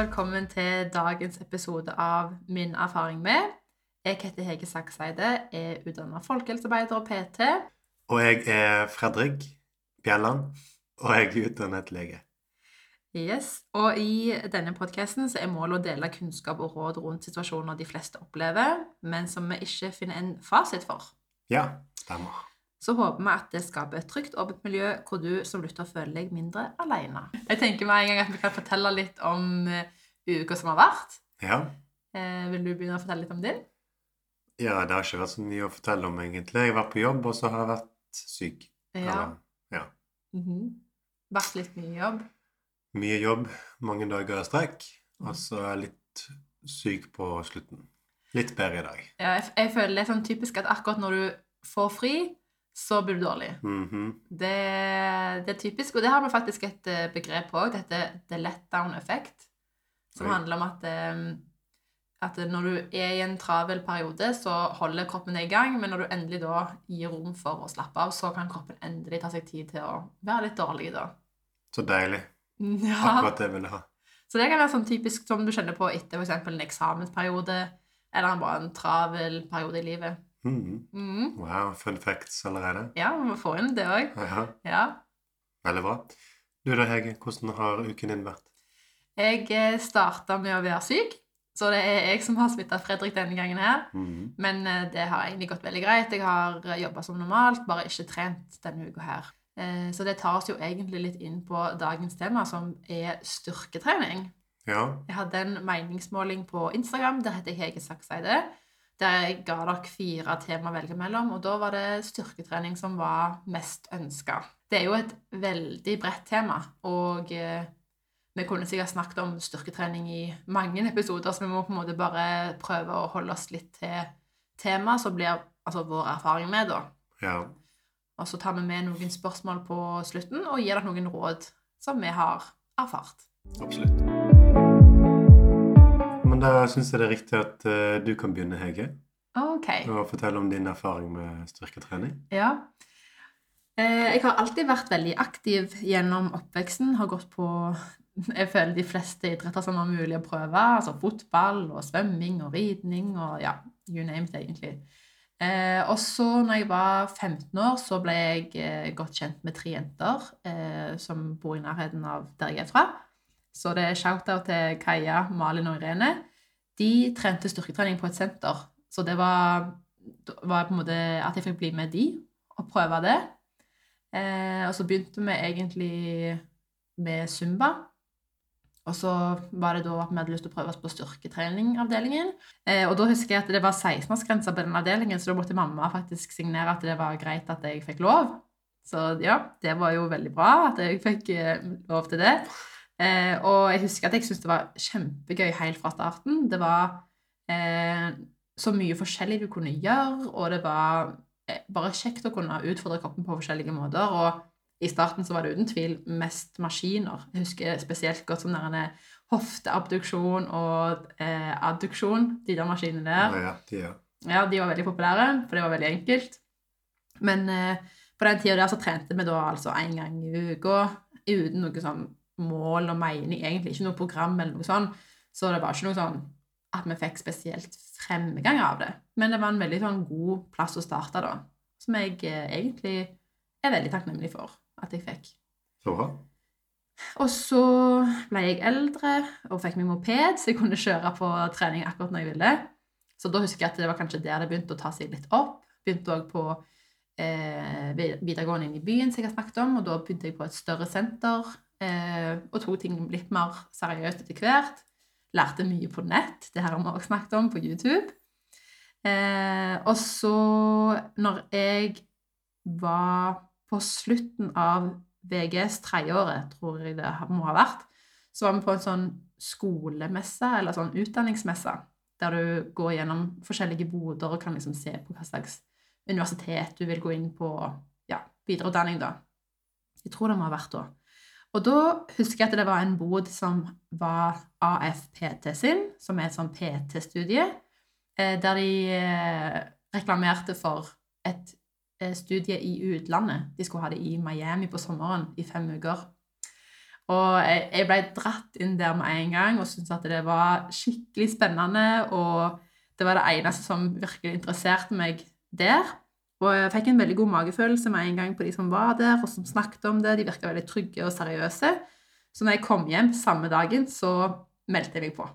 velkommen til dagens episode av Min erfaring med. Jeg heter Hege Sakseide, er utdannet folkehelsearbeider og PT. Og jeg er Fredrik Bjelland, og jeg er utdannet lege. Yes, Og i denne podkasten er målet å dele kunnskap og råd rundt situasjoner de fleste opplever, men som vi ikke finner en fasit for. Ja, stemmer. Så håper vi at det skaper et trygt, åpent miljø hvor du som lytter føler deg mindre alene. Jeg tenker med en gang at vi kan fortelle litt om uh, uka som har vært. Ja. Eh, vil du begynne å fortelle litt om din? ja, det har ikke vært så mye å fortelle om, egentlig. Jeg har vært på jobb, og så har jeg vært syk. Ja. Eller, ja. -hmm. Vært litt mye jobb. Mye jobb, mange dager i strekk, og så er jeg litt syk på slutten. Litt bedre i dag. Ja, jeg, jeg føler det er sånn typisk at akkurat når du får fri, så blir du dårlig. Mhm. Det, det er typisk, og det har vi faktisk et eh, begrep på òg. Dette the letdown effect. Som Oi. handler om at, eh, at når du er i en travel periode, så holder kroppen deg i gang, men når du endelig da gir rom for å slappe av, så kan kroppen endelig ta seg tid til å være litt dårlig, da. Så deilig. Ja. Akkurat det jeg ville ha. Så det kan være sånn typisk som du kjenner på etter f.eks. en eksamensperiode, eller bare en travel periode i livet. Mhm. Mm. Wow, fun facts allerede. Ja, vi må få inn det òg. Ja, Ja. veldig bra. Du da, Hege, hvordan har uken din vært? Jeg starta med å være syk, så det er jeg som har smitta Fredrik denne gangen her. Mm. Men eh, det har egentlig gått veldig greit. Jeg har jobba som normalt, bare ikke trent denne uka her. Eh, Så det tar oss jo egentlig litt inn på dagens tema, som er styrketrening. Ja, Jeg hadde en meningsmåling på Instagram, der heter jeg Hege Sakseide. Der ga dere fire tema å velge mellom, og da var det styrketrening som var mest ønska. Det er jo et veldig bredt tema, og eh, vi kunne sikkert snakket om styrketrening i mange episoder, så vi må på en måte bare prøve å holde oss litt til temaet, som blir altså vår erfaring med, da. ja. Og så tar vi med noen spørsmål på slutten, og gir dere noen råd som vi har erfart. Absolutt. Men da syns jeg det er riktig at uh, du kan begynne, Hege, Okay. og fortelle om din erfaring med styrketrening. Ja. Eh, Jeg har alltid vært veldig aktiv gjennom oppveksten. Har gått på jeg føler de fleste idretter som var mulig å prøve. Altså fotball og svømming og ridning og ja, you name it, egentlig. Eh, og så når jeg var 15 år, så ble jeg eh, godt kjent med tre jenter eh, som bor i nærheten av der jeg er fra. Så det er shout-out til Kaja, Malin og Irene. De trente styrketrening på et senter. Så det var, var på en måte at jeg fikk bli med de og prøve det. Eh, og så begynte vi egentlig med Zumba. Og så var det da at vi hadde lyst til å prøve oss på styrketreningavdelingen. Eh, og da husker jeg at det var 16-årsgrense på den avdelingen, så da måtte mamma faktisk signere at det var greit at jeg fikk lov. Så ja, det var jo veldig bra at jeg fikk eh, lov til det. Eh, og jeg husker at jeg syntes det var kjempegøy helt fra starten. Det var eh, så mye forskjellig du kunne gjøre, og det var eh, bare kjekt å kunne utfordre kroppen på forskjellige måter. Og i starten så var det uten tvil mest maskiner. Jeg husker spesielt godt som der hofteabduksjon og eh, adduksjon, de der maskinene der. Ja, ja, de ja. Ja, de var veldig populære, for det var veldig enkelt. Men eh, på den tida der så trente vi da altså én gang i uka uten noe sånn mål og mening, egentlig ikke noe program eller noe sånt. Så det var ikke noe sånn at vi fikk spesielt fremgang av det. Men det var en veldig sånn god plass å starte, da. Som jeg eh, egentlig er veldig takknemlig for at jeg fikk. Så bra. Og så ble jeg eldre og fikk meg moped, så jeg kunne kjøre på trening akkurat når jeg ville. Så da husker jeg at det var kanskje der det begynte å ta seg litt opp. Begynte òg på eh, videregående inn i byen, som jeg har snakket om, og da begynte jeg på et større senter og tok ting litt mer seriøst etter hvert. Lærte mye på nett, det her har vi også snakket om på YouTube. Eh, og så, når jeg var på slutten av VGS tredjeåret, tror jeg det må ha vært, så var vi på en sånn skolemesse, eller sånn utdanningsmesse, der du går gjennom forskjellige boder og kan liksom se på hva slags universitet du vil gå inn på, ja, videreutdanning da. Jeg tror det må ha vært da. Og da husker jeg at det var en bod som var AFPT sin, som er et sånn PT-studie, eh, der de eh, reklamerte for et eh, studie i utlandet. De skulle ha det i Miami på sommeren i fem uker. Og jeg, ble dratt inn der med en gang og syntes at det var skikkelig spennende. Og det var det eneste som virkelig interesserte meg der. Og jeg fikk en veldig god magefølelse med en gang på de som var der, og som snakket om det. De virka veldig trygge og seriøse. Så når jeg kom hjem samme dagen, så meldte jeg meg på.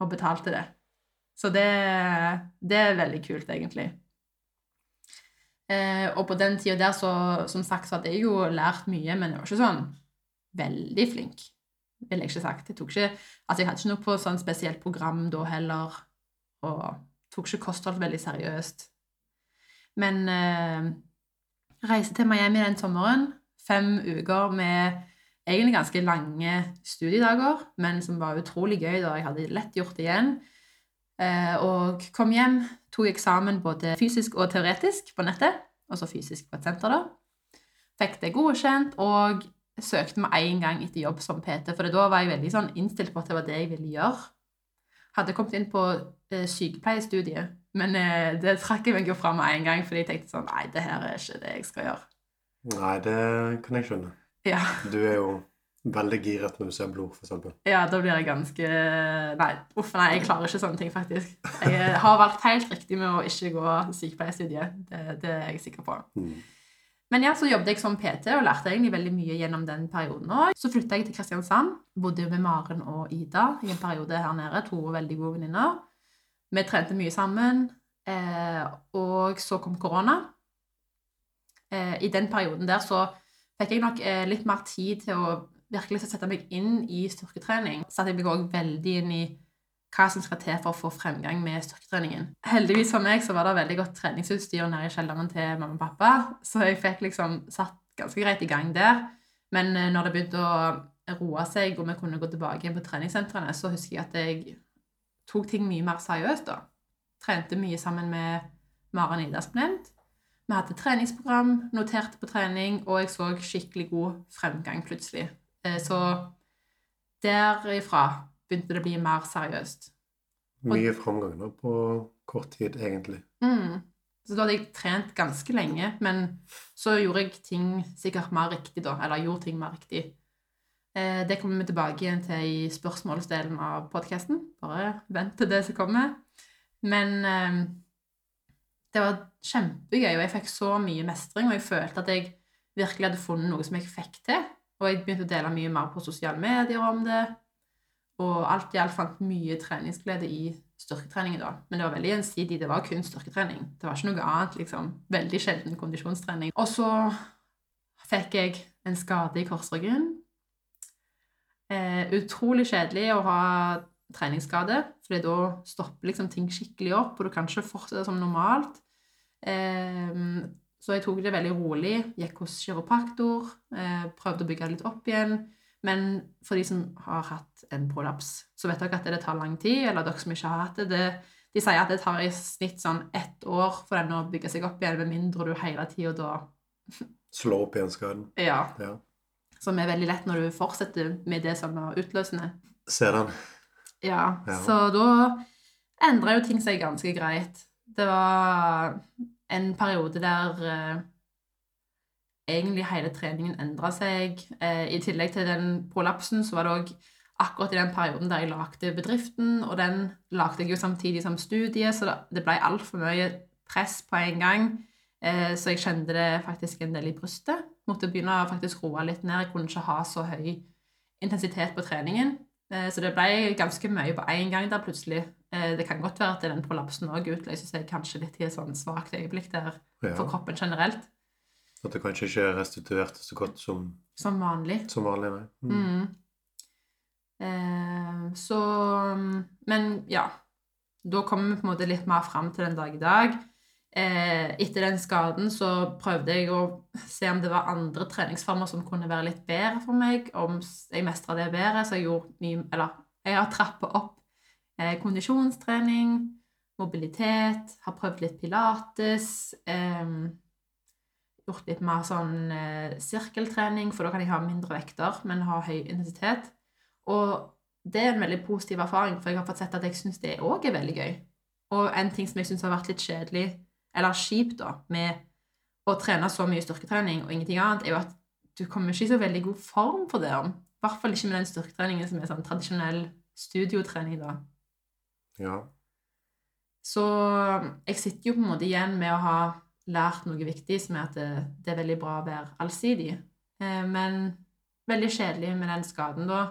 Og betalte det. Så det, det er veldig kult, egentlig. Eh, og på den tida der, så som sagt, så hadde jeg jo lært mye, men jeg var ikke sånn veldig flink, vil jeg ikke sagt. Jeg tok ikke, altså jeg hadde ikke noe på sånn spesielt program da heller, og tok ikke kosthold veldig seriøst. Men eh, reiste til Miami den sommeren. Fem uker med egentlig ganske lange studiedager, men som var utrolig gøy, da jeg hadde lett gjort det igjen. Eh, og kom hjem, tok eksamen både fysisk og teoretisk på nettet, altså fysisk på et senter, da. Fikk det godkjent, og søkte med en gang etter jobb som PT, for da var jeg veldig sånn innstilt på at det var det jeg ville gjøre. Hadde kommet inn på eh, sykepleiestudiet, men eh, det trakk jeg meg jo fra med en gang, fordi jeg tenkte sånn Nei, det her er ikke det jeg skal gjøre. Nei, det kan jeg skjønne. Ja. Du er jo veldig giret når du ser blod, eksempel. Ja, da blir jeg ganske Nei, uff, nei, jeg klarer ikke sånne ting, faktisk. Jeg har valgt helt riktig med å ikke gå sykepleierstudiet. Det, det er jeg sikker på. Mm. Men ja, så jobbet jeg som PT og lærte egentlig veldig mye gjennom den perioden òg. Så flytta jeg til Kristiansand. Bodde jo med Maren og Ida i en periode her nede. To veldig gode venninner. Vi trente mye sammen. Eh, og så kom korona. Eh, I den perioden der så fikk jeg nok eh, litt mer tid til å virkelig sette meg inn i styrketrening. Satte jeg meg òg veldig inn i hva som skal til for å få fremgang med styrketreningen. Heldigvis for meg så var det veldig godt treningsutstyr nede i kjelleren til mamma og pappa, så jeg fikk liksom satt ganske greit i gang der. Men eh, når det begynte å roe seg, og vi kunne gå tilbake på treningssentrene, så husker jeg at jeg tok ting mye mer seriøst da. Trente mye sammen med Maren Ida, som nevnt. Vi hadde treningsprogram, noterte på trening, og jeg så skikkelig god fremgang plutselig. Eh, Så derifra begynte det å bli mer seriøst. Mye framgang da, på kort tid, egentlig. Mm. Så da hadde jeg trent ganske lenge, men så gjorde jeg ting sikkert mer riktig da, eller gjorde ting mer riktig. Eh, Det kommer vi tilbake igjen til i spørsmålsdelen av podcasten. Bare vent til det som kommer. Men eh, det var kjempegøy, og jeg fikk så mye mestring, og jeg følte at jeg virkelig hadde funnet noe som jeg fikk til. Og jeg begynte å dele mye mer på sosiale medier om det. Og alt i alt fant mye treningsglede i styrketreningen da. Men det var veldig gjensidig. Det var kun styrketrening. Det var ikke noe annet, liksom. Veldig sjelden kondisjonstrening. Og så fikk jeg en skade i korsryggen. Eh, utrolig kjedelig å ha treningsskade, for da stopper liksom ting skikkelig opp, og du kan ikke fortsette som normalt. Eh, så jeg tok det veldig rolig, gikk hos kiropraktor, eh, prøvde å bygge det litt opp igjen. Men for de som har hatt en prolaps, så vet dere at det tar lang tid, eller dere som ikke har hatt det, det de sier at det tar i snitt sånn ett år for den å bygge seg opp igjen, med mindre du hele tida da Slå opp igjen skaden. Ja. Ja. Som er veldig lett når du fortsetter med det som er utløsende. Ser den. Ja, Ja. så da endra jo ting seg ganske greit. Det var en periode der eh, egentlig hele treningen endra seg. Eh, I tillegg til den prolapsen så var det òg akkurat i den perioden der jeg lagde bedriften, og den lagde jeg jo samtidig som studiet, så det, ble altfor mye press på en gang. Eh, så jeg kjente det faktisk en del i brystet. Måtte begynne å faktisk roe litt ned. Jeg kunne ikke ha så høy intensitet på treningen. Eh, Så det ble ganske mye på én gang der plutselig. Eh, Det kan godt være at den prolapsen òg utløser seg kanskje litt i et sånn svakt øyeblikk der Ja. for kroppen generelt, At det kanskje ikke restituerte så godt som, som vanlig. som vanlig, nei. Mm. Mm. Eh, Så Men ja. Da kommer vi på en måte litt mer fram til den dag i dag. Eh, etter den skaden så prøvde jeg å se om det var andre treningsformer som kunne være litt bedre for meg, om jeg mestra det bedre. Så jeg gjorde mye Eller jeg har trappa opp eh, kondisjonstrening, mobilitet, har prøvd litt pilates. Eh, gjort litt mer sånn eh, sirkeltrening, for da kan jeg ha mindre vekter, men ha høy intensitet. Og det er en veldig positiv erfaring, for jeg har fått sett at jeg syns det òg er veldig gøy. Og en ting som jeg syns har vært litt kjedelig, eller kjipt, da, med å trene så mye styrketrening og ingenting annet, er jo at du kommer ikke i så veldig god form for det. I hvert fall ikke med den styrketreningen som er sånn tradisjonell studiotrening, da. Ja. Så jeg sitter jo på en måte igjen med å ha lært noe viktig, som er at det, det er veldig bra å være allsidig. Eh, men veldig kjedelig med den skaden, da.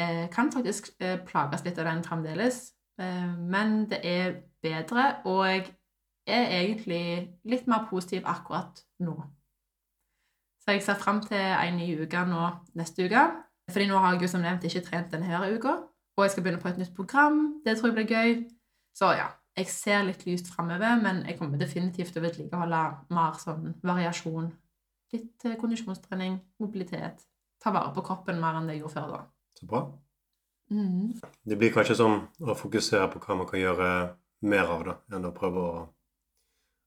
Eh, kan faktisk eh, plages litt av den fremdeles. Eh, men det er bedre, og jeg er egentlig litt mer positiv akkurat nå. Så jeg ser fram til en ny uke nå neste uke. Fordi nå har jeg jo som nevnt ikke trent denne uka. Og jeg skal begynne på et nytt program. Det tror jeg blir gøy. Så ja, jeg ser litt lyst framover, men jeg kommer definitivt til å vedlikeholde mer sånn variasjon. Litt eh, kondisjonstrening, mobilitet. Ta vare på kroppen mer enn det jeg gjorde før da. Så bra. Mm. Det blir kanskje sånn å fokusere på hva man kan gjøre mer av, da, enn å prøve å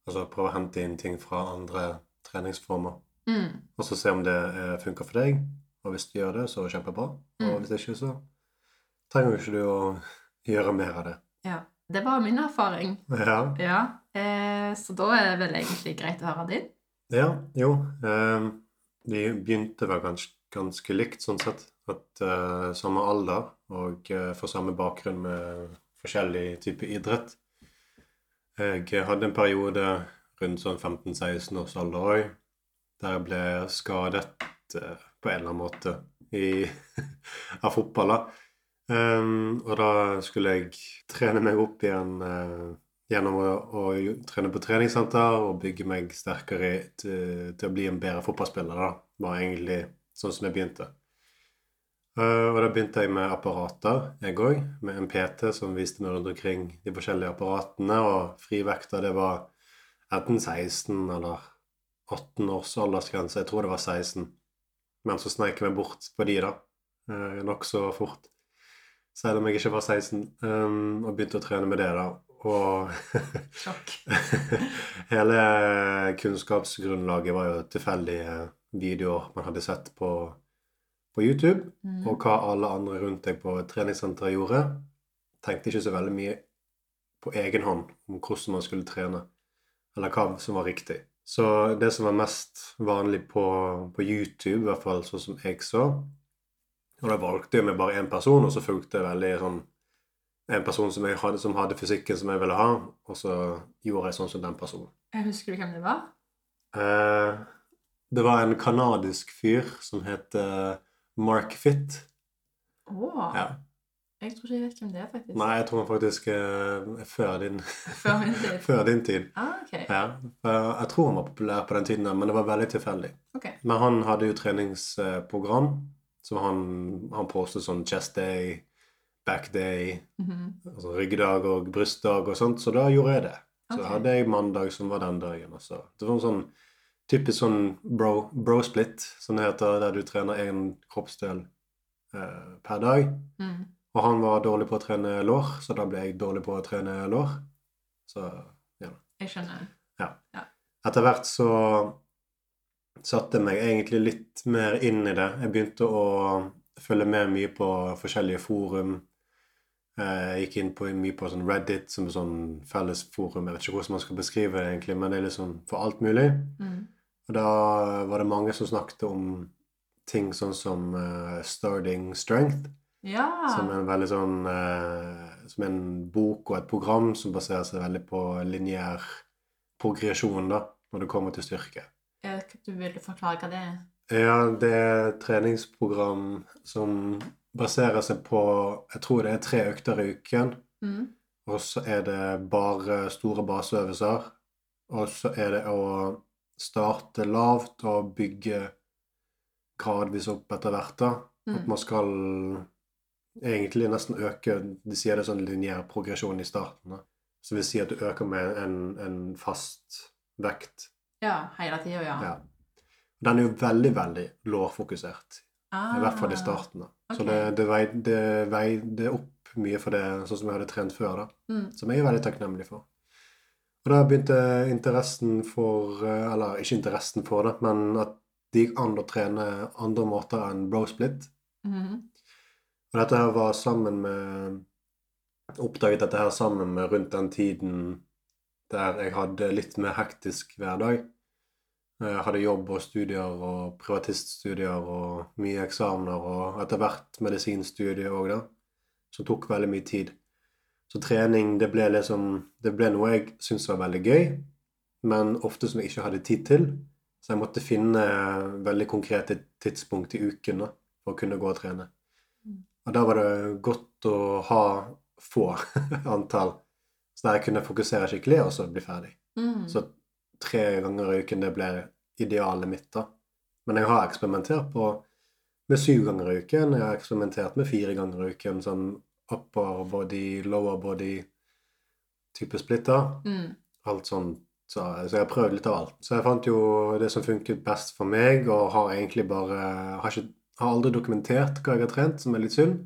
Altså prøve å hente inn ting fra andre treningsformer. Mm. Og så se om det eh, funker for deg. Og hvis du gjør det, så kjempebra. Og Mm. hvis ikke, så trenger jo ikke du å gjøre mer av det. Ja. Det var min erfaring. Ja. Ja. Eh, så da er det vel egentlig greit å høre din. Ja, jo. Eh, vi begynte vel ganske, ganske likt, sånn sett. At eh, samme alder og eh, for samme bakgrunn med forskjellig type idrett. Jeg hadde en periode rundt sånn 15-16 års alder òg, der jeg ble skadet eh, på en eller annen måte i, av fotball. da. Um, og da skulle jeg trene meg opp igjen uh, gjennom å, å trene på treningssenter og bygge meg sterkere til, til å bli en bedre fotballspiller. da, var egentlig sånn som jeg begynte. Eh, og da begynte jeg med apparater, jeg òg, med en PT som viste meg rundt omkring de forskjellige apparatene, og frivekta det var enten 16 eller 18 års aldersgrense. Jeg tror det var 16. Men så sneik jeg meg bort på de, da. Eh, Nokså fort. Selv om jeg ikke var 16. Um, og begynte å trene med det, da. Og hele kunnskapsgrunnlaget var jo tilfeldige videoer man hadde sett på, på YouTube, Mm. og hva alle andre rundt deg på treningssenteret gjorde. Tenkte ikke så veldig mye på egen hånd om hvordan man skulle trene, eller hva som var riktig. Så det som var mest vanlig på, på YouTube, i hvert fall sånn som jeg så Og da valgte jeg meg bare én person, og så fulgte jeg veldig sånn en person som, hadde, som hadde fysikken som jeg ville ha, og så gjorde jeg sånn som den personen. Jeg husker du hvem det var? Eh, det var en kanadisk fyr som het eh, Mark Fitt. Å, Ja. jeg tror ikke jeg vet hvem det er, faktisk. Nei, jeg tror han faktisk eh, er før din, Før min tid. før din tid. Ah, ok. Ja. Jeg tror han var populær på den tiden, men det var veldig tilfeldig. Okay. Men han hadde jo treningsprogram, så han, han postet sånn chest day, back day, Mhm. altså ryggdag og brystdag og sånt, så da gjorde jeg det. Så okay. hadde jeg mandag som var den dagen. Også. Det var en sånn typisk sånn bro, bro-split, som det heter, der du trener én kroppsdel eh, per dag. Mm. Og han var dårlig på å trene lår, så da ble jeg dårlig på å trene lår. Så ja. Jeg skjønner. Ja. etter hvert så satte jeg meg egentlig litt mer inn i det. Jeg begynte å følge med mye på forskjellige forum. Eh, Jeg gikk inn på mye på sånn Reddit, som er sånn felles forum. Jeg vet ikke hvordan man skal beskrive det, egentlig, men det er liksom for alt mulig. Mm. Og da var det mange som snakket om ting sånn som uh, Starting Strength. Ja. Som er en veldig sånn uh, Som en bok og et program som baserer seg veldig på lineær progresjon, da, når det kommer til styrke. Eh, Du vil forklare hva det er? Ja, det er et treningsprogram som baserer seg på Jeg tror det er tre økter i uken. Mm. Og så er det bare store baseøvelser. Og så er det å starte lavt og bygge gradvis opp etter hvert. da. At Mm. man skal egentlig nesten øke De sier det er sånn lineær progresjon i starten. da. Så vil si at du øker med en, en fast vekt. Ja, hele tida, ja. Ja. Den er jo veldig, veldig lårfokusert. Ah, I hvert fall i starten. da. Så det, det, vei, det veide opp mye for det, sånn som jeg hadde trent før. da. Mm. Som jeg er veldig takknemlig for. Og da begynte interessen for eh, Eller ikke interessen for det, men at det gikk an å trene andre måter enn brosplit. Mm -hmm. Og dette her var sammen med Oppdaget dette her sammen med rundt den tiden der jeg hadde litt mer hektisk hverdag. Jeg hadde jobb og studier og privatiststudier og mye eksamener og etter hvert medisinstudier òg, da. Som tok veldig mye tid. Så trening, det ble liksom Det ble noe jeg syntes var veldig gøy, men ofte som jeg ikke hadde tid til. Så jeg måtte finne veldig konkrete tidspunkt i uken da, for å kunne gå og trene. Mm. Og da var det godt å ha få antall, så der jeg kunne fokusere skikkelig, og så bli ferdig. Mm. Så tre ganger i uken, det ble idealet mitt, da. Men jeg har eksperimentert på med syv ganger i uken. Jeg har eksperimentert med fire ganger i uken. Sånn upper body, lower body-type splitter. Mm. Alt sånt. Så, så jeg har prøvd litt av alt. Så jeg fant jo det som funket best for meg, og har egentlig bare Har, ikke, har aldri dokumentert hva jeg har trent, som er litt synd.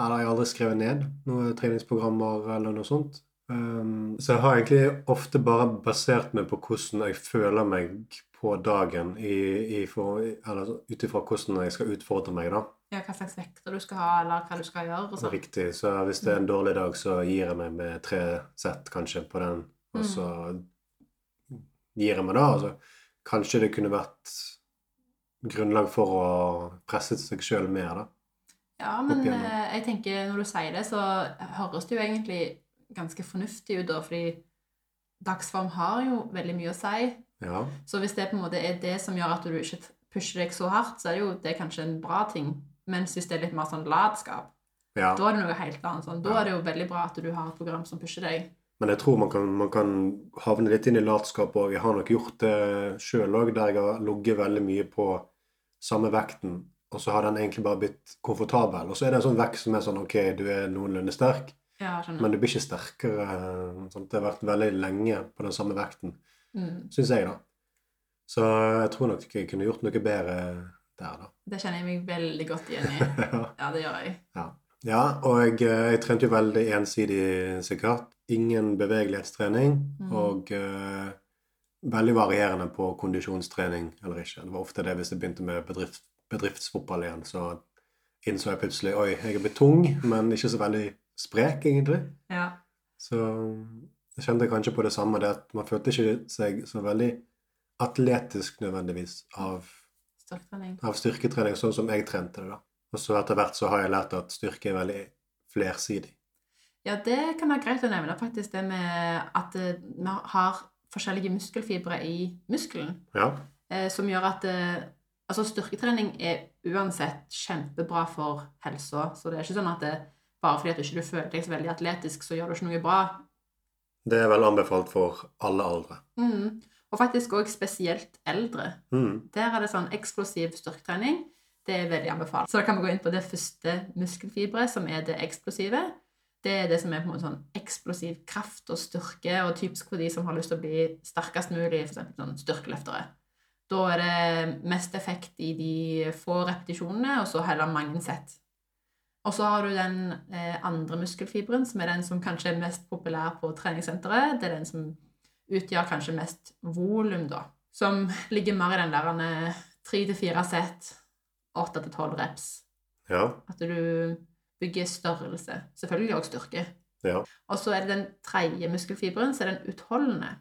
Eller jeg har aldri skrevet ned noen treningsprogrammer eller noe sånt. Um, så jeg har egentlig ofte bare basert meg på hvordan jeg føler meg på dagen, i, i for, eller ut ifra hvordan jeg skal utfordre meg, da. Ja, hva slags vekter du skal ha, eller hva du skal gjøre. Og sånn. Riktig. Så hvis det er en dårlig dag, så gir jeg meg med tre sett kanskje på den, og Mm. så gir jeg meg da. Altså, kanskje det kunne vært grunnlag for å presse seg sjøl mer, da. Ja, men eh, jeg tenker når du sier det, så høres det jo egentlig ganske fornuftig ut, da, fordi dagsform har jo veldig mye å si. Ja. Så hvis det på en måte er det som gjør at du ikke pusher deg så hardt, så er det jo det kanskje en bra ting. Mens hvis det er litt mer sånn latskap, ja. da er det noe helt annet. Sånn. Da Ja. er det jo veldig bra at du har et program som pusher deg. Men jeg tror man kan, man kan havne litt inn i latskap òg. Jeg har nok gjort det sjøl òg, der jeg har ligget veldig mye på samme vekten, og så har den egentlig bare blitt komfortabel. Og så er det en sånn vekt som er sånn OK, du er noenlunde sterk, Ja, men du blir ikke sterkere. Sant? Det har vært veldig lenge på den samme vekten, Mm. syns jeg, da. Så jeg tror nok jeg kunne gjort noe bedre der, da. Det kjenner jeg meg veldig godt igjen i. ja. Ja, det gjør jeg. ja, og jeg, eh, jeg trente jo veldig ensidig, sikkert. Ingen bevegelighetstrening, Mm. og uh, veldig varierende på kondisjonstrening eller ikke. Det var ofte det hvis jeg begynte med bedrift, bedriftsfotball igjen, så innså jeg plutselig oi, jeg er blitt tung, men ikke så veldig sprek, egentlig. Ja. Så jeg kjente kanskje på det samme, det at man følte ikke seg så veldig atletisk nødvendigvis av, Styrketrening. av styrketrening, sånn som jeg trente det. da. Og så etter hvert så har jeg lært at styrke er veldig flersidig. Ja, det kan være greit å nevne faktisk det med at eh, vi har forskjellige muskelfibre i muskelen. Ja, eh, som gjør at eh, altså styrketrening er uansett kjempebra for helsa. Så det er ikke sånn at det, bare fordi at du ikke føler deg så veldig atletisk, så gjør du ikke noe bra. det er vel anbefalt for alle aldre. Mm. Og faktisk òg spesielt eldre. Mm. Der er det sånn eksplosiv styrketrening. Det er veldig anbefalt. Så da kan vi gå inn på det første muskelfiberet, som er det eksplosive. Det er det som er på en måte sånn eksplosiv kraft og styrke, og typisk for de som har lyst til å bli sterkest mulig, f.eks. sånn styrkeløftere. Da er det mest effekt i de få repetisjonene, og så heller mange sett. Og så har du den eh, andre muskelfiberen, som er den som kanskje er mest populær på treningssenteret. Det er den som utgjør kanskje mest volum, da. Som ligger mer i den der tre til fire sett, åtte til tolv reps. Ja. At du bygger størrelse. Selvfølgelig også styrke. Ja. Og så er det den tredje muskelfiberen, så er den utholdende.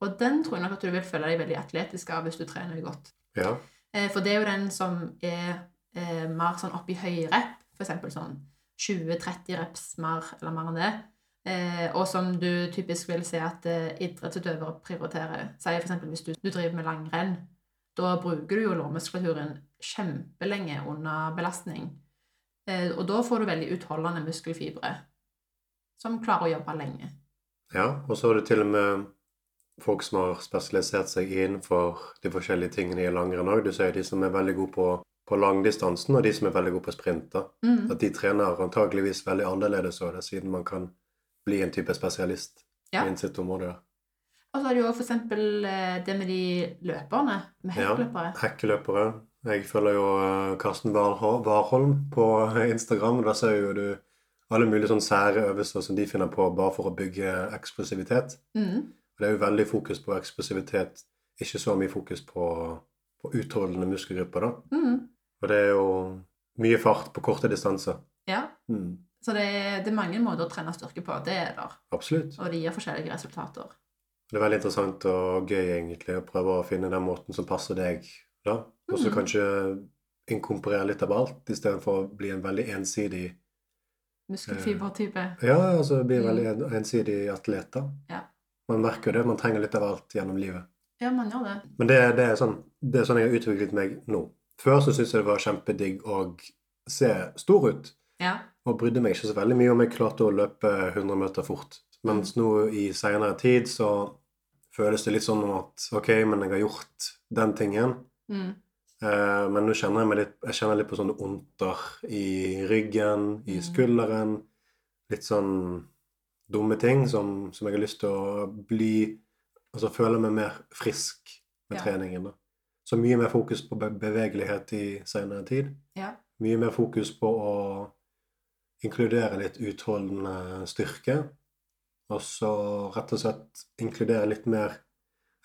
Og den tror jeg nok at du vil føle deg veldig atletisk av hvis du trener godt. Ja. Eh, For det er jo den som er eh, mer sånn oppi høyrep, eksempel sånn 20-30 reps mer eller mer enn det. Eh, og som du typisk vil se at eh, idrettsutøvere prioriterer. Si eksempel hvis du, du driver med langrenn. Da bruker du jo lårmuskulaturen kjempelenge under belastning. Eh, og da får du veldig utholdende muskelfibre som klarer å jobbe lenge. ja. Og så har du til og med folk som har spesialisert seg innenfor de forskjellige tingene i langrenn òg. Du ser de som er veldig gode på, på langdistansen, og de som er veldig gode på sprinter. Mm. At de trener antageligvis veldig annerledes siden man kan bli en type spesialist Ja. innen sitt område. da. Og så har du jo eksempel eh, det med de løperne, med Ja. Hekkeløpere. Jeg følger jo eh, Karsten Warho- Warholm på Instagram. og Da ser jo du alle mulige sånne sære øvelser som de finner på bare for å bygge eksplosivitet. Mm. Og Det er jo veldig fokus på eksplosivitet, ikke så mye fokus på, på utholdende muskelgrupper. da. Mm. Og det er jo mye fart på korte distanser. Ja. Mm, Så det er, det er mange måter å trene styrke på. Det er der. absolutt. Og det gir forskjellige resultater. Det er veldig interessant og gøy egentlig å prøve å finne den måten som passer deg, da. Og så mm. kanskje inkomparere litt av alt, istedenfor å bli en veldig ensidig Muskelfibertype. Ja, altså bli en Mm. veldig en, ensidig atlet, da. Ja. Man merker det. Man trenger litt av alt gjennom livet. Ja, man gjør det. Men det, det, er sånn, det er sånn jeg har utviklet meg nå. Før så syntes jeg det var kjempedigg å se stor ut. Ja. Og brydde meg ikke så veldig mye om jeg klarte å løpe 100 meter fort. Mens nå i seinere tid så føles det litt sånn at OK, men jeg har gjort den tingen. Mm. Eh, men nå kjenner jeg meg litt Jeg kjenner litt på sånne onter i ryggen, i Mm. skulderen. Litt sånn dumme ting som, som jeg har lyst til å bli Altså føle meg mer frisk med Ja. treningen. da. Så mye mer fokus på be bevegelighet i senere tid. Ja. Mye mer fokus på å inkludere litt utholdende styrke. Og så rett og slett inkludere litt mer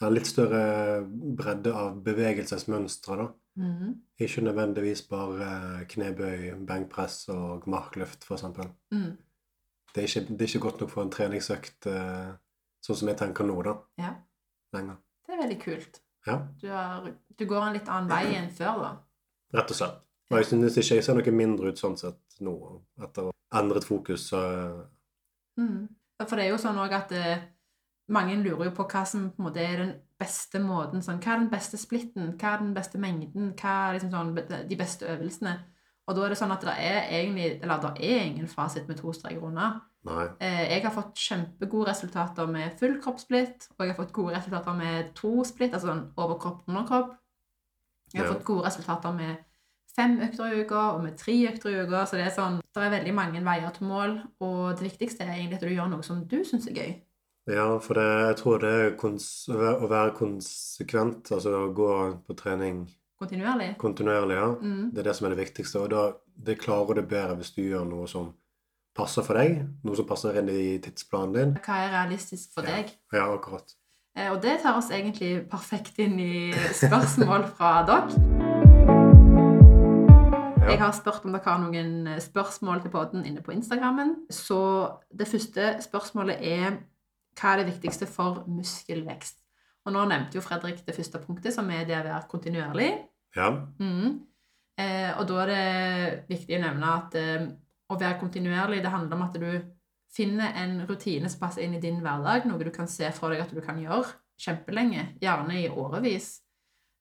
En litt større bredde av bevegelsesmønstre, da. Mhm. Ikke nødvendigvis bare knebøy, benkpress og markløft, f.eks. Mm. Det, er ikke- det er ikke godt nok for en treningsøkt eh, sånn som jeg tenker nå, da. Ja. Lenger. Det er veldig kult. Ja, Du, har, du går en litt annen vei enn før, da. rett og slett. Og jeg synes ikke jeg ser noe mindre ut sånn sett nå, etter endret fokus. Mm. For det er jo sånn òg at eh, mange lurer jo på hva som på en måte er den beste måten. Sånn, hva er den beste splitten? Hva er den beste mengden? Hva er liksom sånn, de beste øvelsene? Og da er det sånn at det er egentlig Eller det er ingen fasit med to streker unna. Eh, jeg har fått kjempegode resultater med full kroppssplitt, og jeg har fått gode resultater med to splitt, altså sånn overkropp og underkropp. Jeg har Ja. fått gode resultater med fem økter i uka og med tre økter i uka. Så det er sånn, det er veldig mange veier til mål, og det viktigste er egentlig at du gjør noe som du syns er gøy. Ja, for det, jeg tror det er å være- konsekvent, altså å gå på trening Kontinuerlig. kontinuerlig, ja. Mm. Det er det som er det viktigste. Og da det klarer du bedre hvis du gjør noe som passer for deg, noe som passer inn i tidsplanen din. Hva er realistisk for Ja. deg? Ja, akkurat. Eh, Og det tar oss egentlig perfekt inn i spørsmål fra dere. Jeg har spurt om dere har noen spørsmål til podden inne på Instagrammen. Så det første spørsmålet er hva er det viktigste for muskelvekst? Og nå nevnte jo Fredrik det første punktet, som er det å være kontinuerlig. Ja. Mm. Eh, og da er det viktig å nevne at eh, å være kontinuerlig, det handler om at du finner en rutine som passer inn i din hverdag, noe du kan se for deg at du kan gjøre kjempelenge, gjerne i årevis.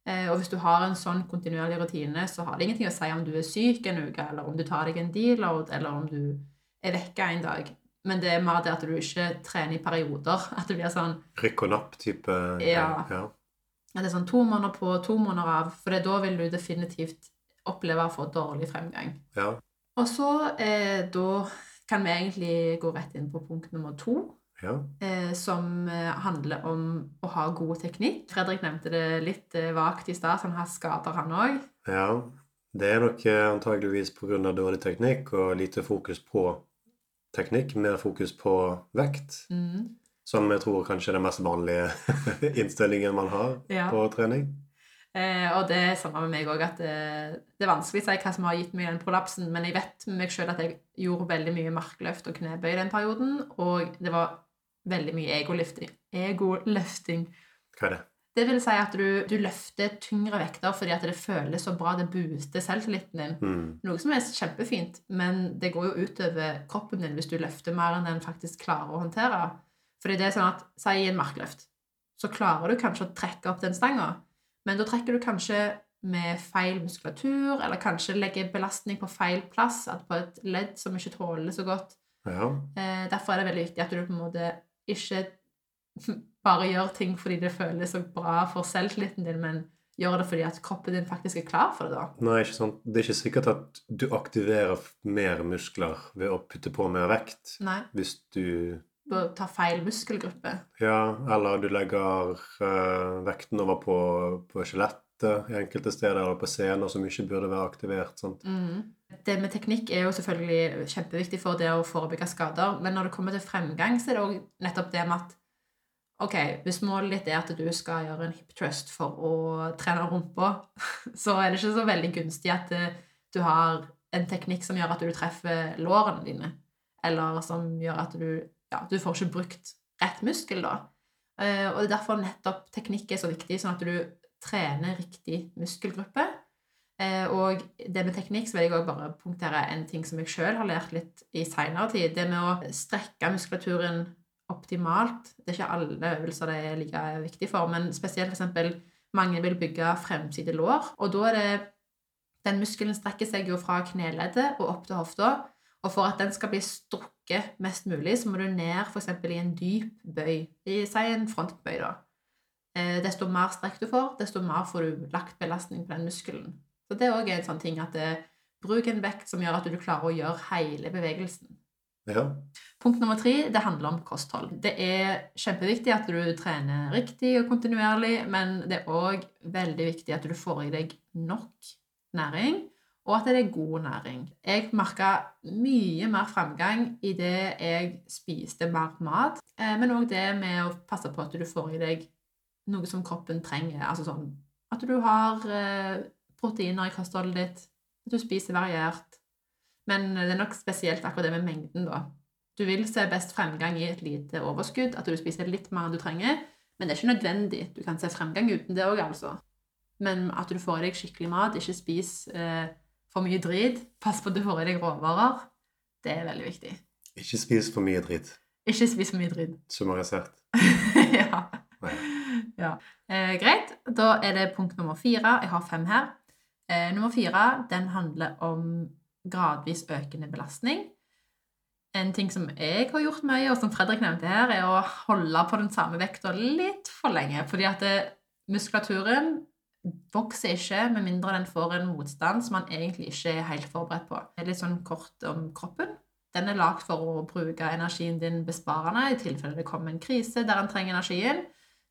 Eh, og hvis du har en sånn kontinuerlig rutine, så har det ingenting å si om du er syk en uke, eller om du tar deg en deload, eller om du er vekka en dag. Men det er mer det at du ikke trener i perioder. At det blir sånn Rykk og napp-type Ja. ja. at det er sånn to måneder på, to måneder av. For da vil du definitivt oppleve å få dårlig fremgang. ja. Og så eh, da kan vi egentlig gå rett inn på punkt nummer to, ja. eh, som eh, handler om å ha god teknikk. Fredrik nevnte det litt eh, vagt i stad, så han har skader, han òg. Ja. Det er nok eh, antageligvis pga. dårlig teknikk og lite fokus på teknikk, mer fokus på vekt. Mm. Som jeg tror kanskje er den mest vanlige innstillingen man har Ja. på trening. Eh, og det er samme med meg òg, at det, det er vanskelig å si hva som har gitt meg den prolapsen, men jeg vet med meg sjøl at jeg gjorde veldig mye markløft og knebøy i den perioden, og det var veldig mye egolifting. Egoløfting. Hva er det? Det vil si at du, du løfter tyngre vekter fordi at det føles så bra, det booster selvtilliten din. Mm. Noe som er kjempefint, men det går jo utover kroppen din hvis du løfter mer enn den faktisk klarer å håndtere. Fordi det er sånn at, si i en markløft, så klarer du kanskje å trekke opp den stanga, men da trekker du kanskje med feil muskulatur, eller kanskje legger belastning på feil plass, at på et ledd som ikke tåler så godt. Ja. Eh, derfor er det veldig viktig at du på en måte ikke bare gjør ting fordi det føles så bra for selvtilliten din, men gjør det fordi at kroppen din faktisk er klar for det da. Nei, ikke sant. Det er ikke sikkert at du aktiverer mer muskler ved å putte på mer vekt. Nei, Hvis du tar feil muskelgruppe. Ja, eller du legger eh, vekten over på, på skjelettet i enkelte steder, eller på scener som ikke burde være aktivert. Mm. Det med teknikk er jo selvfølgelig kjempeviktig for det å forebygge skader, men når det kommer til fremgang, så er det òg nettopp det med at Ok, hvis målet ditt er at du skal gjøre en hip trust for å trene rumpa, så er det ikke så veldig gunstig at eh, du har en teknikk som gjør at du treffer lårene dine, eller som gjør at du Ja, du får ikke brukt rett muskel, da. Eh, og det er derfor nettopp teknikk er så viktig, sånn at du trener riktig muskelgruppe. Eh, og det med teknikk så vil jeg også bare punktere en ting som jeg sjøl har lært litt i seinere tid. Det med å strekke muskulaturen optimalt. Det er ikke alle øvelser det er like viktig for, men spesielt f.eks. mange vil bygge fremside lår. Og da er det Den muskelen strekker seg jo fra kneleddet og opp til hofta. Og for at den skal bli strukket mest mulig, så må du ned f.eks. i en dyp bøy. I, si en frontbøy, da. Eh, desto mer strekk du får, desto mer får du lagt belastning på den muskelen. Så det er òg en sånn ting at det, bruk en vekt som gjør at du klarer å gjøre hele bevegelsen. Ja. Punkt nummer tre det handler om kosthold. Det er kjempeviktig at du trener riktig og kontinuerlig, men det er òg veldig viktig at du får i deg nok næring, og at det er god næring. Jeg merka mye mer framgang i det jeg spiste mer mat, eh, men òg det med å passe på at du får i deg noe som kroppen trenger. Altså sånn at du har eh, proteiner i kostholdet ditt, at du spiser variert. Men det er nok spesielt akkurat det med mengden, da. Du vil se best fremgang i et lite overskudd, at du spiser litt mer enn du trenger, men det er ikke nødvendig. Du kan se fremgang uten det òg, altså. Men at du får i deg skikkelig mat, ikke spis eh, for mye drit, pass på at du får i deg råvarer, det er veldig viktig. Ikke spis for mye dritt. Ikke spis for mye drit. Summarisert. ja. ja. Eh, greit. Da er det punkt nummer fire. Jeg har fem her. Eh, nummer fire den handler om gradvis økende belastning. En ting som jeg har gjort mye, og som Fredrik nevnte her, er å holde på den samme vekta litt for lenge. Fordi at det, muskulaturen vokser ikke med mindre den får en motstand som man egentlig ikke er helt forberedt på. Det er litt sånn kort om kroppen. Den er lagd for å bruke energien din besparende i tilfelle det kommer en krise der den trenger energien.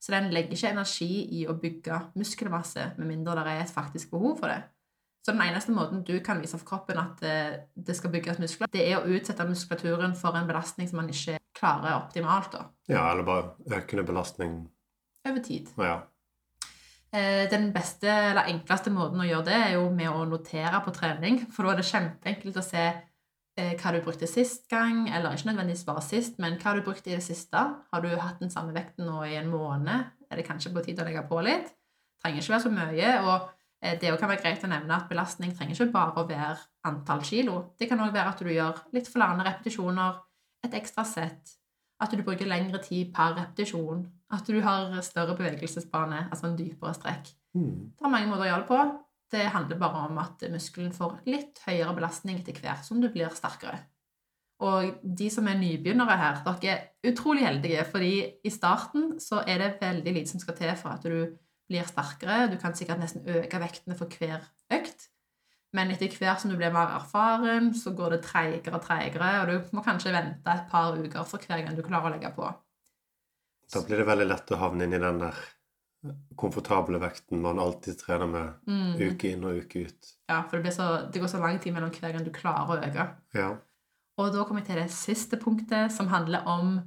Så den legger ikke energi i å bygge muskelmasse med mindre det er et faktisk behov for det. Så den eneste måten du kan vise for kroppen at eh, det skal bygges muskler, det er å utsette muskulaturen for en belastning som man ikke klarer optimalt. da. Ja, eller bare økende belastning. Over tid. Ja. Eh, den beste eller enkleste måten å gjøre det er jo med å notere på trening. For da er det kjempeenkelt å se hva du brukte sist gang, eller ikke nødvendigvis bare sist, men hva du brukte i det siste. Har du hatt den samme vekten nå i en måned? Er det kanskje på tide å legge på litt? Trenger ikke være så mye. og eh, det kan være greit å nevne at belastning trenger ikke bare å være antall kilo. Det kan òg være at du gjør litt flere repetisjoner, et ekstra sett, at du bruker lengre tid per repetisjon. At du har større bevegelsesbane, altså en dypere strekk. Mm. Det er mange måter å gjøre det på. Det handler bare om at muskelen får litt høyere belastning etter hvert som du blir sterkere. Og de som er nybegynnere her, dere er utrolig heldige, fordi i starten så er det veldig lite som skal til for at du blir sterkere. Du kan sikkert nesten øke vektene for hver økt. Men etter hvert som du blir mer erfaren, så går det treigere og treigere, og du må kanskje vente et par uker for hver gang du klarer å legge på. Da blir det veldig lett å havne inn i den der komfortable vekten man alltid trener med Mm. uke inn og uke ut. Ja, for det, blir så, det går så lang tid mellom hver gang du klarer å øke. Ja. Og da kommer jeg til det siste punktet, som handler om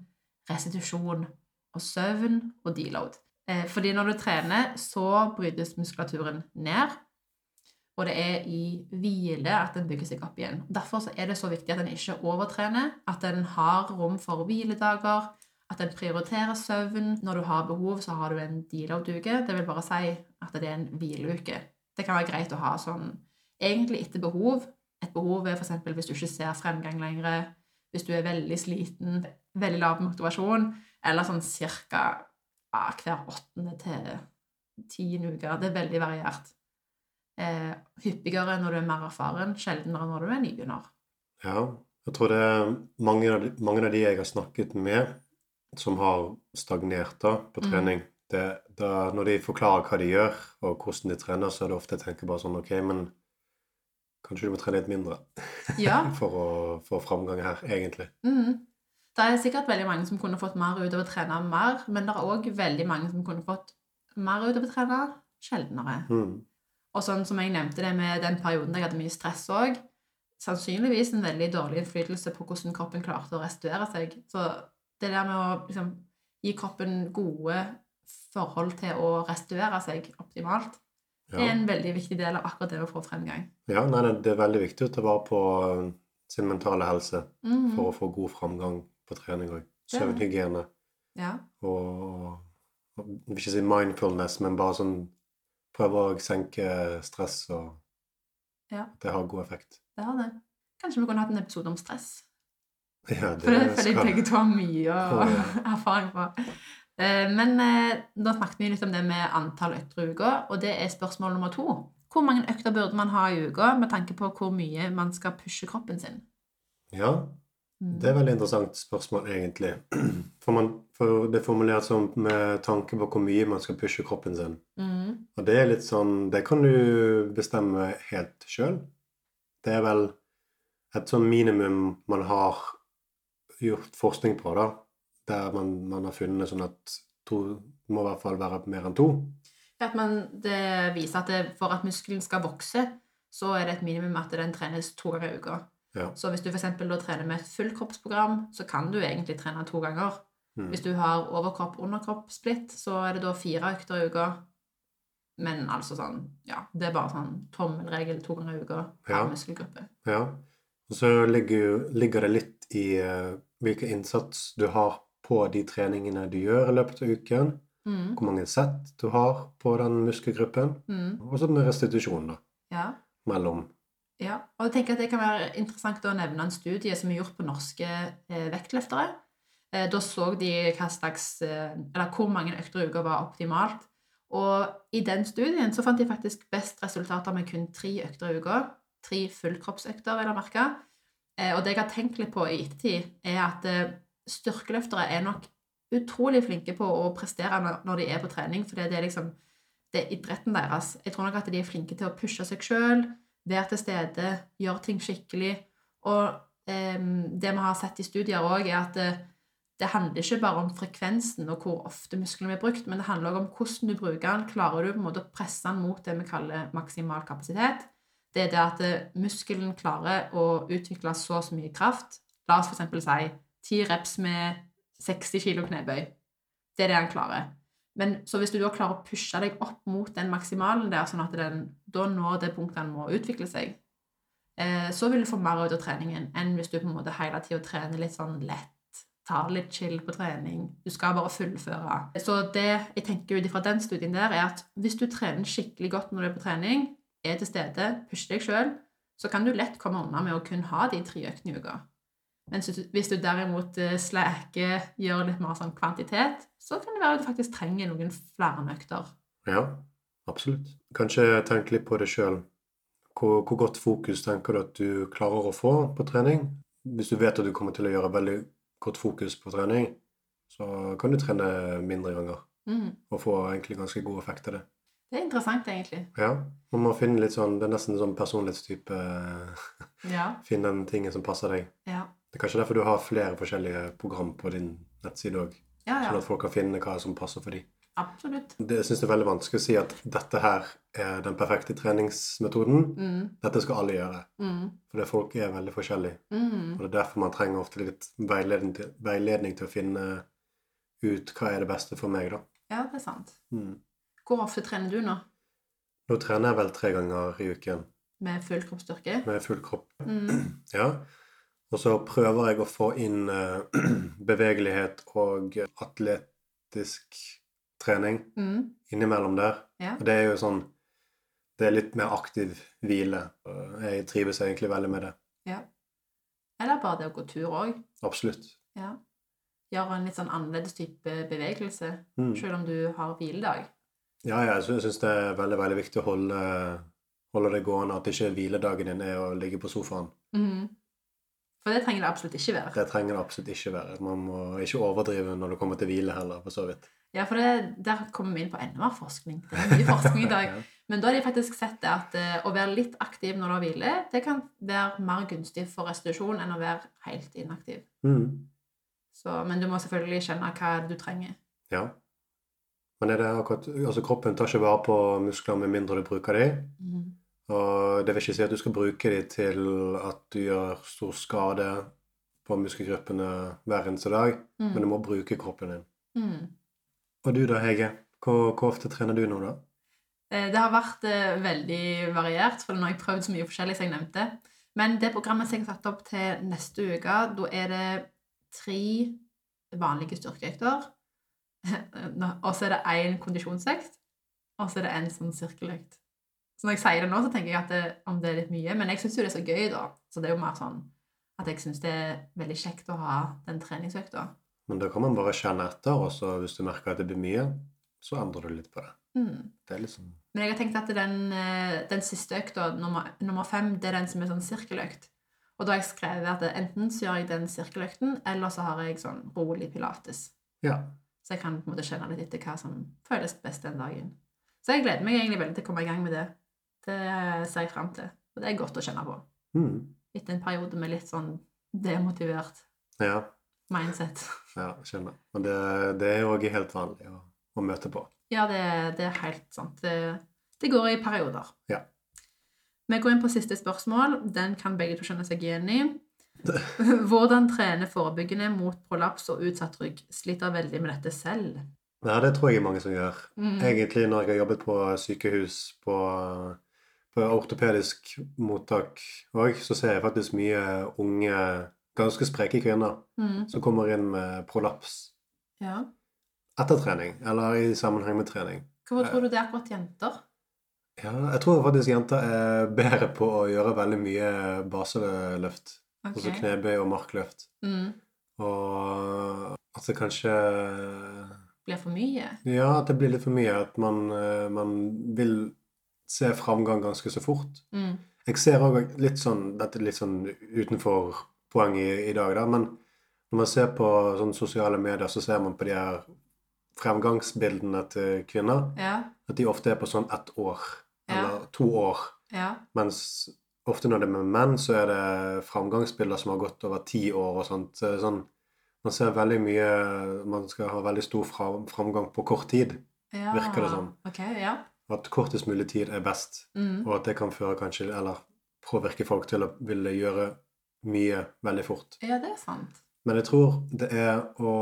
restitusjon og søvn og deload. Eh, fordi når du trener, så brytes muskulaturen ned, og det er i hvile at den bygger seg opp igjen. Derfor så er det så viktig at en ikke overtrener, at en har rom for hviledager, at en prioriterer søvn. Når du har behov, så har du en deal-out-uke. Det vil bare si at det er en hvileuke. Det kan være greit å ha sånn egentlig etter behov. Et behov er f.eks. hvis du ikke ser fremgang lenger, hvis du er veldig sliten, veldig lav motivasjon, eller sånn cirka ja, hver åttende til tiende uke. Det er veldig variert. Eh, hyppigere når du er mer erfaren, sjeldnere når du er nybegynner. ja. Jeg tror det er mange mange av de jeg har snakket med, som har stagnert da på Mm. trening det, da, Når de forklarer hva de gjør, og hvordan de trener, så er det ofte jeg tenker bare sånn Ok, men kanskje du må trene litt mindre Ja. for å få framgang her, egentlig. Mm. Det er sikkert veldig mange som kunne fått mer ut av å trene mer, men det er òg veldig mange som kunne fått mer ut av å trene sjeldnere. Mm. Og sånn som jeg nevnte det med den perioden da jeg hadde mye stress òg, sannsynligvis en veldig dårlig innflytelse på hvordan kroppen klarte å restituere seg. Så det der med å liksom, gi kroppen gode forhold til å restituere seg optimalt, er en veldig viktig del av akkurat det å få fremgang. ja, nei, det er veldig viktig å ta vare på uh, sin mentale helse Mhm. for å få god framgang på trening òg. Søvnhygiene. Ja. Og jeg vil ikke si mindfulness, men bare sånn prøve å senke stress, og Ja. det har god effekt. Det har det. Kanskje vi kunne hatt en episode om stress? Ja, det jeg skal- begge to har mye å- ja. erfaring på. Eh, Men nå da snakket vi litt om det med antall økter i uka, og det er spørsmål nummer to. Hvor mange økter burde man ha i uka med tanke på hvor mye man skal pushe kroppen sin? Ja, Mm. det er et veldig interessant spørsmål, egentlig. For, man, for det er formulert som med tanke på hvor mye man skal pushe kroppen sin. Mm. Og det er litt sånn Det kan du bestemme helt sjøl. Det er vel et sånn minimum man har gjort forskning på, da. Der man, man har funnet sånn at to må i hvert fall være mer enn to. At man, det viser at det, for at muskelen skal vokse, så er det et minimum at den trenes to ganger i uka. Ja. Så hvis du eksempel trener med et fullkroppsprogram, så kan du egentlig trene to ganger. Mm. Hvis du har overkropp-underkropp-splitt, så er det da fire økter i uka. Men altså sånn, ja, det er bare sånn tommelregel to ganger i uka per Ja. muskelgruppe. Ja. Og så ligger, ligger det litt i uh, hvilken innsats du har på de treningene du gjør i løpet av uken. Mm. Hvor mange sett du har på den muskelgruppen. Mm. Og så med restitusjon, da. Ja. Mellom. Ja, og jeg tenker at det kan være interessant å nevne en studie som er gjort på norske eh, vektløftere. Eh, da så de slags, eh, eller hvor mange økter i uka var optimalt. Og i den studien så fant de faktisk best resultater med kun tre økter i uka. Tre fullkroppsøkter, vil jeg merke. Eh, og det jeg har tenkt litt på i ettertid, er at eh, styrkeløftere er nok utrolig flinke på å prestere når, de er på trening, for det er liksom det er idretten deres. Jeg tror nok at de er flinke til å pushe seg sjøl, være til stede, gjøre ting skikkelig. Og eh, det vi har sett i studier òg, er at det, det handler ikke bare om frekvensen og hvor ofte musklene blir brukt, men det handler også om hvordan du bruker den. Klarer du på en måte å presse den mot det vi kaller maksimal kapasitet? Det er det at eh, muskelen klarer å utvikle så og så mye kraft. La oss f.eks. si 10 reps med 60 kilo knebøy. Det er det han klarer. Men så hvis du da klarer å pushe deg opp mot den maksimalen der, sånn at den da når det punktet den må utvikle seg, eh, så vil du få mer ut av treningen enn hvis du på en måte hele tida trener litt sånn lett, tar litt chill på trening. Du skal bare fullføre. Så det jeg tenker ut ifra den studien der, er at hvis du trener skikkelig godt når du er på trening, er til stede, pusher deg sjøl, så kan du lett komme unna med å kun ha de tre øktene i uka. Men hvis du- derimot eh, slaker, gjør litt mer sånn kvantitet, så kan det være at du faktisk trenger noen flere økter. Ja, absolutt. Kanskje tenk litt på det sjøl. Hvor, hvor godt fokus tenker du at du klarer å få på trening? Hvis du vet at du kommer til å gjøre veldig godt fokus på trening, så kan du trene mindre ganger Mm. og få egentlig ganske god effekt av det. Det er interessant, egentlig. Ja, man må finne litt sånn, Det er nesten sånn personlighetstype. Ja. Finne den tingen som passer deg. Ja, Det er kanskje derfor du har flere forskjellige program på din nettside òg. ja. Sånn at folk kan finne hva som passer for dem. Absolutt. Det jeg synes det er veldig vanskelig å si at dette her er den perfekte treningsmetoden. Mm. Dette skal alle gjøre. Mm. For det folk er veldig forskjellige. Mm. Og det er derfor man trenger ofte litt veiledning til, veiledning til å finne ut hva er det beste for meg, da. Ja, det er sant. Mm. Hvor ofte trener du nå? Nå trener jeg vel tre ganger i uken Med full kroppsstyrke? med full kropp. Mm. Ja. Og så prøver jeg å få inn eh, bevegelighet og atletisk trening Mm. innimellom der. Ja. Og det er jo sånn Det er litt mer aktiv hvile. Jeg trives egentlig veldig med det. ja. Eller bare det å gå tur òg. Absolutt. Ja. Gjøre en litt sånn annerledes type bevegelse, Mm. selv om du har hviledag. Ja, ja, jeg syns det er veldig veldig viktig å holde, holde det gående. At ikke hviledagen din er å ligge på sofaen. Mhm. For det trenger det absolutt ikke være. Det trenger det absolutt ikke være. Man må ikke overdrive når det kommer til hvile heller, for så vidt. Ja, for det, Der kommer vi inn på enda mer forskning. Det er mye forskning i dag. Ja. Men da har de faktisk sett det at eh, å være litt aktiv når du har hvile, det kan være mer gunstig for restitusjon enn å være helt inaktiv. Mm. Så, men du må selvfølgelig skjønne hva du trenger. ja. Men er det akkurat, altså kroppen tar ikke vare på muskler med mindre du bruker dem. Mm. Og det vil ikke si at du skal bruke dem til at du gjør stor skade på muskelgruppene hver eneste dag, Mm. men du må bruke kroppen din. Mm. Og du da, Hege? Hvor, hvor ofte trener du nå, da? Eh, Det har vært eh, veldig variert, for nå har jeg prøvd så mye forskjellig som jeg nevnte. Men det programmet som jeg har satt opp til neste uke, da er det tre vanlige styrkeøkter. Og så er det én kondisjonsvekt, og så er det en sånn sirkeløkt. Så når jeg sier det nå, så tenker jeg at det, om det er litt mye, men jeg syns jo det er så gøy, da. Så det er jo mer sånn at jeg syns det er veldig kjekt å ha den treningsøkta. Men da kan man bare kjenne etter, og så hvis du merker at det blir mye, så endrer du litt på det. Mm. Det liksom Men jeg har tenkt at den, eh, den siste økta, nummer, nummer fem, det er den som er sånn sirkeløkt. Og da har jeg skrevet at enten så gjør jeg den sirkeløkten, eller så har jeg sånn rolig pilates. Ja. Så jeg kan på en måte kjenne litt etter hva som føles best den dagen. Så jeg gleder meg egentlig veldig til å komme i gang med det. Det ser jeg fram til. Og det er godt å kjenne på. Mm. Etter en periode med litt sånn demotivert Ja. mindset. Ja, skjønner. Og det, det er også helt vanlig å, å møte på. Ja, det, det er helt sant. Det, det går i perioder. Ja. Vi går inn på siste spørsmål. Den kan begge to kjenne seg igjen i. Hvordan trene forebyggende mot prolaps og utsatt rygg? Sliter veldig med dette selv. Ja, det tror jeg er mange som gjør. Mm. Egentlig når jeg har jobbet på sykehus, på, på ortopedisk mottak òg, så ser jeg faktisk mye unge, ganske spreke kvinner Mm. som kommer inn med prolaps Ja. etter trening, eller i sammenheng med trening. Hvorfor tror du det er akkurat jenter? Ja, jeg tror faktisk jenter er bedre på å gjøre veldig mye baseløft. Ok. Altså knebøy og markløft. Mm. Og at det kanskje Blir for mye? Ja, at det blir litt for mye. At man, eh, man vil se framgang ganske så fort. Mm. Jeg ser òg litt sånn Dette er litt sånn utenfor poeng i, i dag, da, men når man ser på sånne sosiale medier, så ser man på de her fremgangsbildene til kvinner, Ja. at de ofte er på sånn ett år. Ja. Eller to år. Ja. Mens ofte når det er med menn, så er det framgangsbilder som har gått over ti år og sånt. Sånn, man ser veldig mye Man skal ha veldig stor framgang på kort tid. ja. Virker det som. Okay, ja. At kortest mulig tid er best. Mm. Og at det kan føre kanskje, eller påvirke folk til å ville gjøre mye veldig fort. Ja, det er sant. Men jeg tror det er å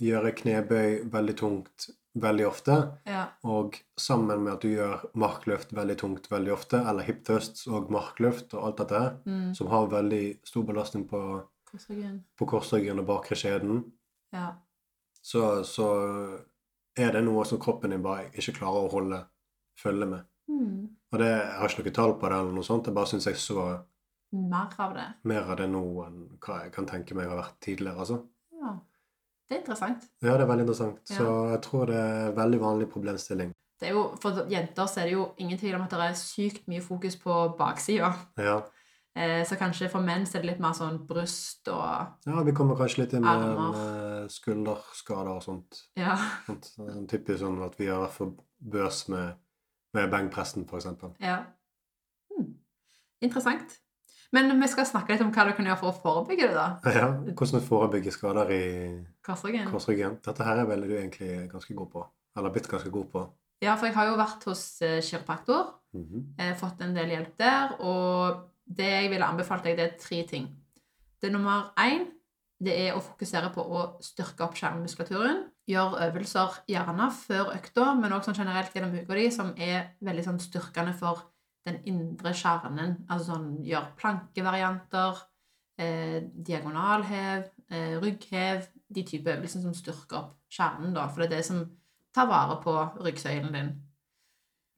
gjøre knebøy veldig tungt veldig ofte, Ja. og sammen med at du gjør markløft veldig tungt veldig ofte, eller hip thrusts og markløft og alt dette Mm. som har veldig stor belastning på korsryggen og bakre skjeden, Ja. så, så er det noe som kroppen din bare ikke klarer å holde følge med. Mm. Og det, jeg har ikke noe tall på det, eller noe sånt, jeg bare syns jeg så Mer av det. mer av det nå enn hva jeg kan tenke meg har vært tidligere. altså. Det er interessant. Ja, det er veldig interessant. Ja. Så jeg tror det er en veldig vanlig problemstilling. Det er jo, for jenter så er det jo ingen tvil om at det er sykt mye fokus på baksida. Ja. Eh, så kanskje for menn så er det litt mer sånn bryst og ja, vi kommer kanskje litt inn med, Armer. skulderskader og sånt. Ja. sånt. Sånn Typisk sånn at vi har vært for bøs med, med benkpressen, eksempel. ja. Hmm. Interessant. Men vi skal snakke litt om hva du kan gjøre for å forebygge det, da. Ja, Hvordan du forebygger skader i Korsryggen. korsryggen. Dette her er vel du egentlig ganske god på. Eller blitt ganske god på. Ja, for jeg har jo vært hos eh, kiropraktor. Mm -hmm. fått en del hjelp der. Og det jeg ville anbefalt deg, det er tre ting. Det er nummer én det er å fokusere på å styrke opp skjermmuskulaturen. Gjøre øvelser gjerne før økta, men også sånn generelt gjennom uka di, som er veldig sånn styrkende for den indre kjernen. Altså sånn gjør plankevarianter, eh, diagonalhev, eh, rygghev, de type øvelser som styrker opp kjernen, da. For det er det som tar vare på ryggsøylen din.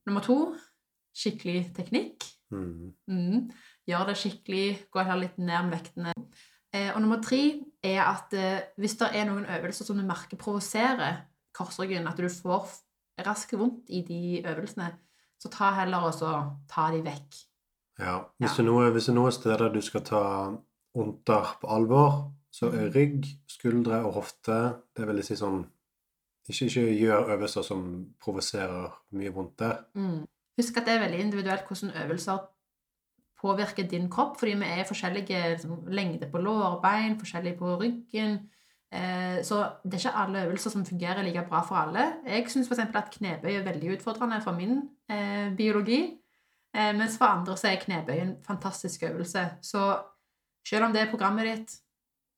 Nummer to skikkelig teknikk. Mm. Mm. Gjør det skikkelig, gå heller litt ned med vektene. Eh, og nummer tre er at eh, hvis det er noen øvelser som du merker provoserer korsryggen, at du får raskt vondt i de øvelsene, så ta heller og så ta de vekk. Ja. Hvis, Ja. Det hvis er noen steder du skal ta vondter på alvor, så er Mhm. rygg, skuldre og hofte Det vil si sånn Ikke, ikke gjør øvelser som provoserer mye vondt der. Mm. Husk at det er veldig individuelt hvordan øvelser påvirker din kropp, fordi vi er forskjellige liksom, lengde på bein, forskjellige på ryggen. Eh, så det er ikke alle øvelser som fungerer like bra for alle. Jeg syns f.eks. at knebøy er veldig utfordrende for min eh, biologi. Eh, mens for andre så er knebøy en fantastisk øvelse. Så selv om det er programmet ditt,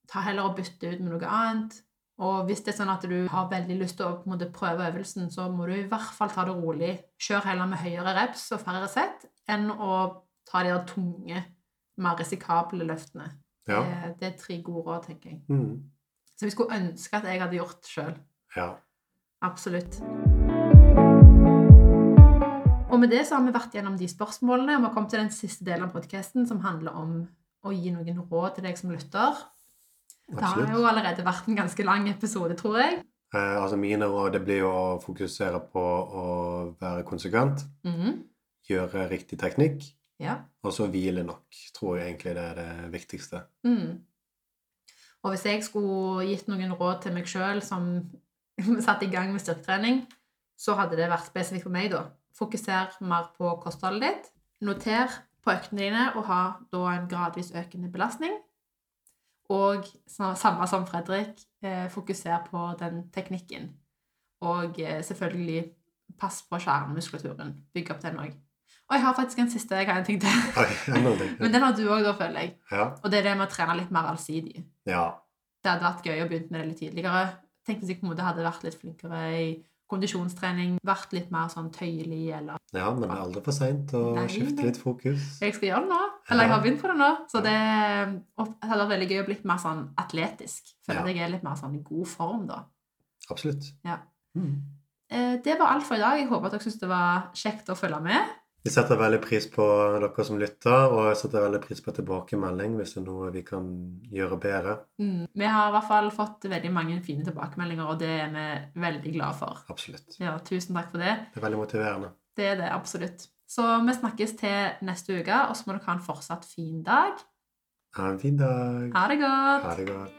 ta heller og bytte ut med noe annet. Og hvis det er sånn at du har veldig lyst til å måte, prøve øvelsen, så må du i hvert fall ta det rolig. Kjør heller med høyere reps og færre sett enn å ta de tunge, mer risikable løftene. Ja. Det, det er tre gode råd, tenker jeg. Mhm. Så vi skulle ønske at jeg hadde gjort sjøl. ja. Absolutt. Og med det så har vi vært gjennom de spørsmålene, og vi har kommet til den siste delen av podkasten, som handler om å gi noen råd til deg som lytter. Det har jo allerede vært en ganske lang episode, tror jeg. Eh, altså mine råd det blir jo å fokusere på å være konsekvent, Mhm. gjøre riktig teknikk, Ja. og så hvile nok. Tror jeg egentlig det er det viktigste. Mm. Og hvis jeg skulle gitt noen råd til meg sjøl som satte i gang med styrketrening, så hadde det vært spesifikt for meg, da. Fokuser mer på kostholdet ditt. Noter på øktene dine og ha da en gradvis økende belastning. Og samme som Fredrik, eh, fokuser på den teknikken. Og eh, selvfølgelig pass på skjermmuskulaturen. Bygg opp den òg. Og jeg har faktisk en siste jeg har en ting til. Men den har du òg, føler jeg. Ja. Og det er det med å trene litt mer allsidig. Ja. Det hadde vært gøy å begynne med det litt tidligere. Tenk hvis jeg på en måte hadde vært litt flinkere i kondisjonstrening, vært litt mer sånn tøyelig, eller Ja, men det er aldri for seint å Nei, skifte litt fokus. Jeg skal gjøre det nå. Eller jeg har begynt på det nå. Så det det hadde vært veldig gøy å bli mer sånn atletisk. Føler Ja. at jeg er litt mer sånn i god form da. Absolutt. Ja. Mm. Eh, Det var alt for i dag. Jeg håper at dere syntes det var kjekt å følge med. Vi setter veldig pris på dere som lytter, og jeg setter veldig pris på tilbakemelding hvis det er noe vi kan gjøre bedre. Mm. Vi har i hvert fall fått veldig mange fine tilbakemeldinger, og det er vi veldig glade for. Absolutt. Ja, tusen takk for det. Det er veldig motiverende. Det er det, absolutt. Så vi snakkes til neste uke, og så må dere ha en fortsatt fin dag. Ha en fin dag. Ha det godt! Ha det godt.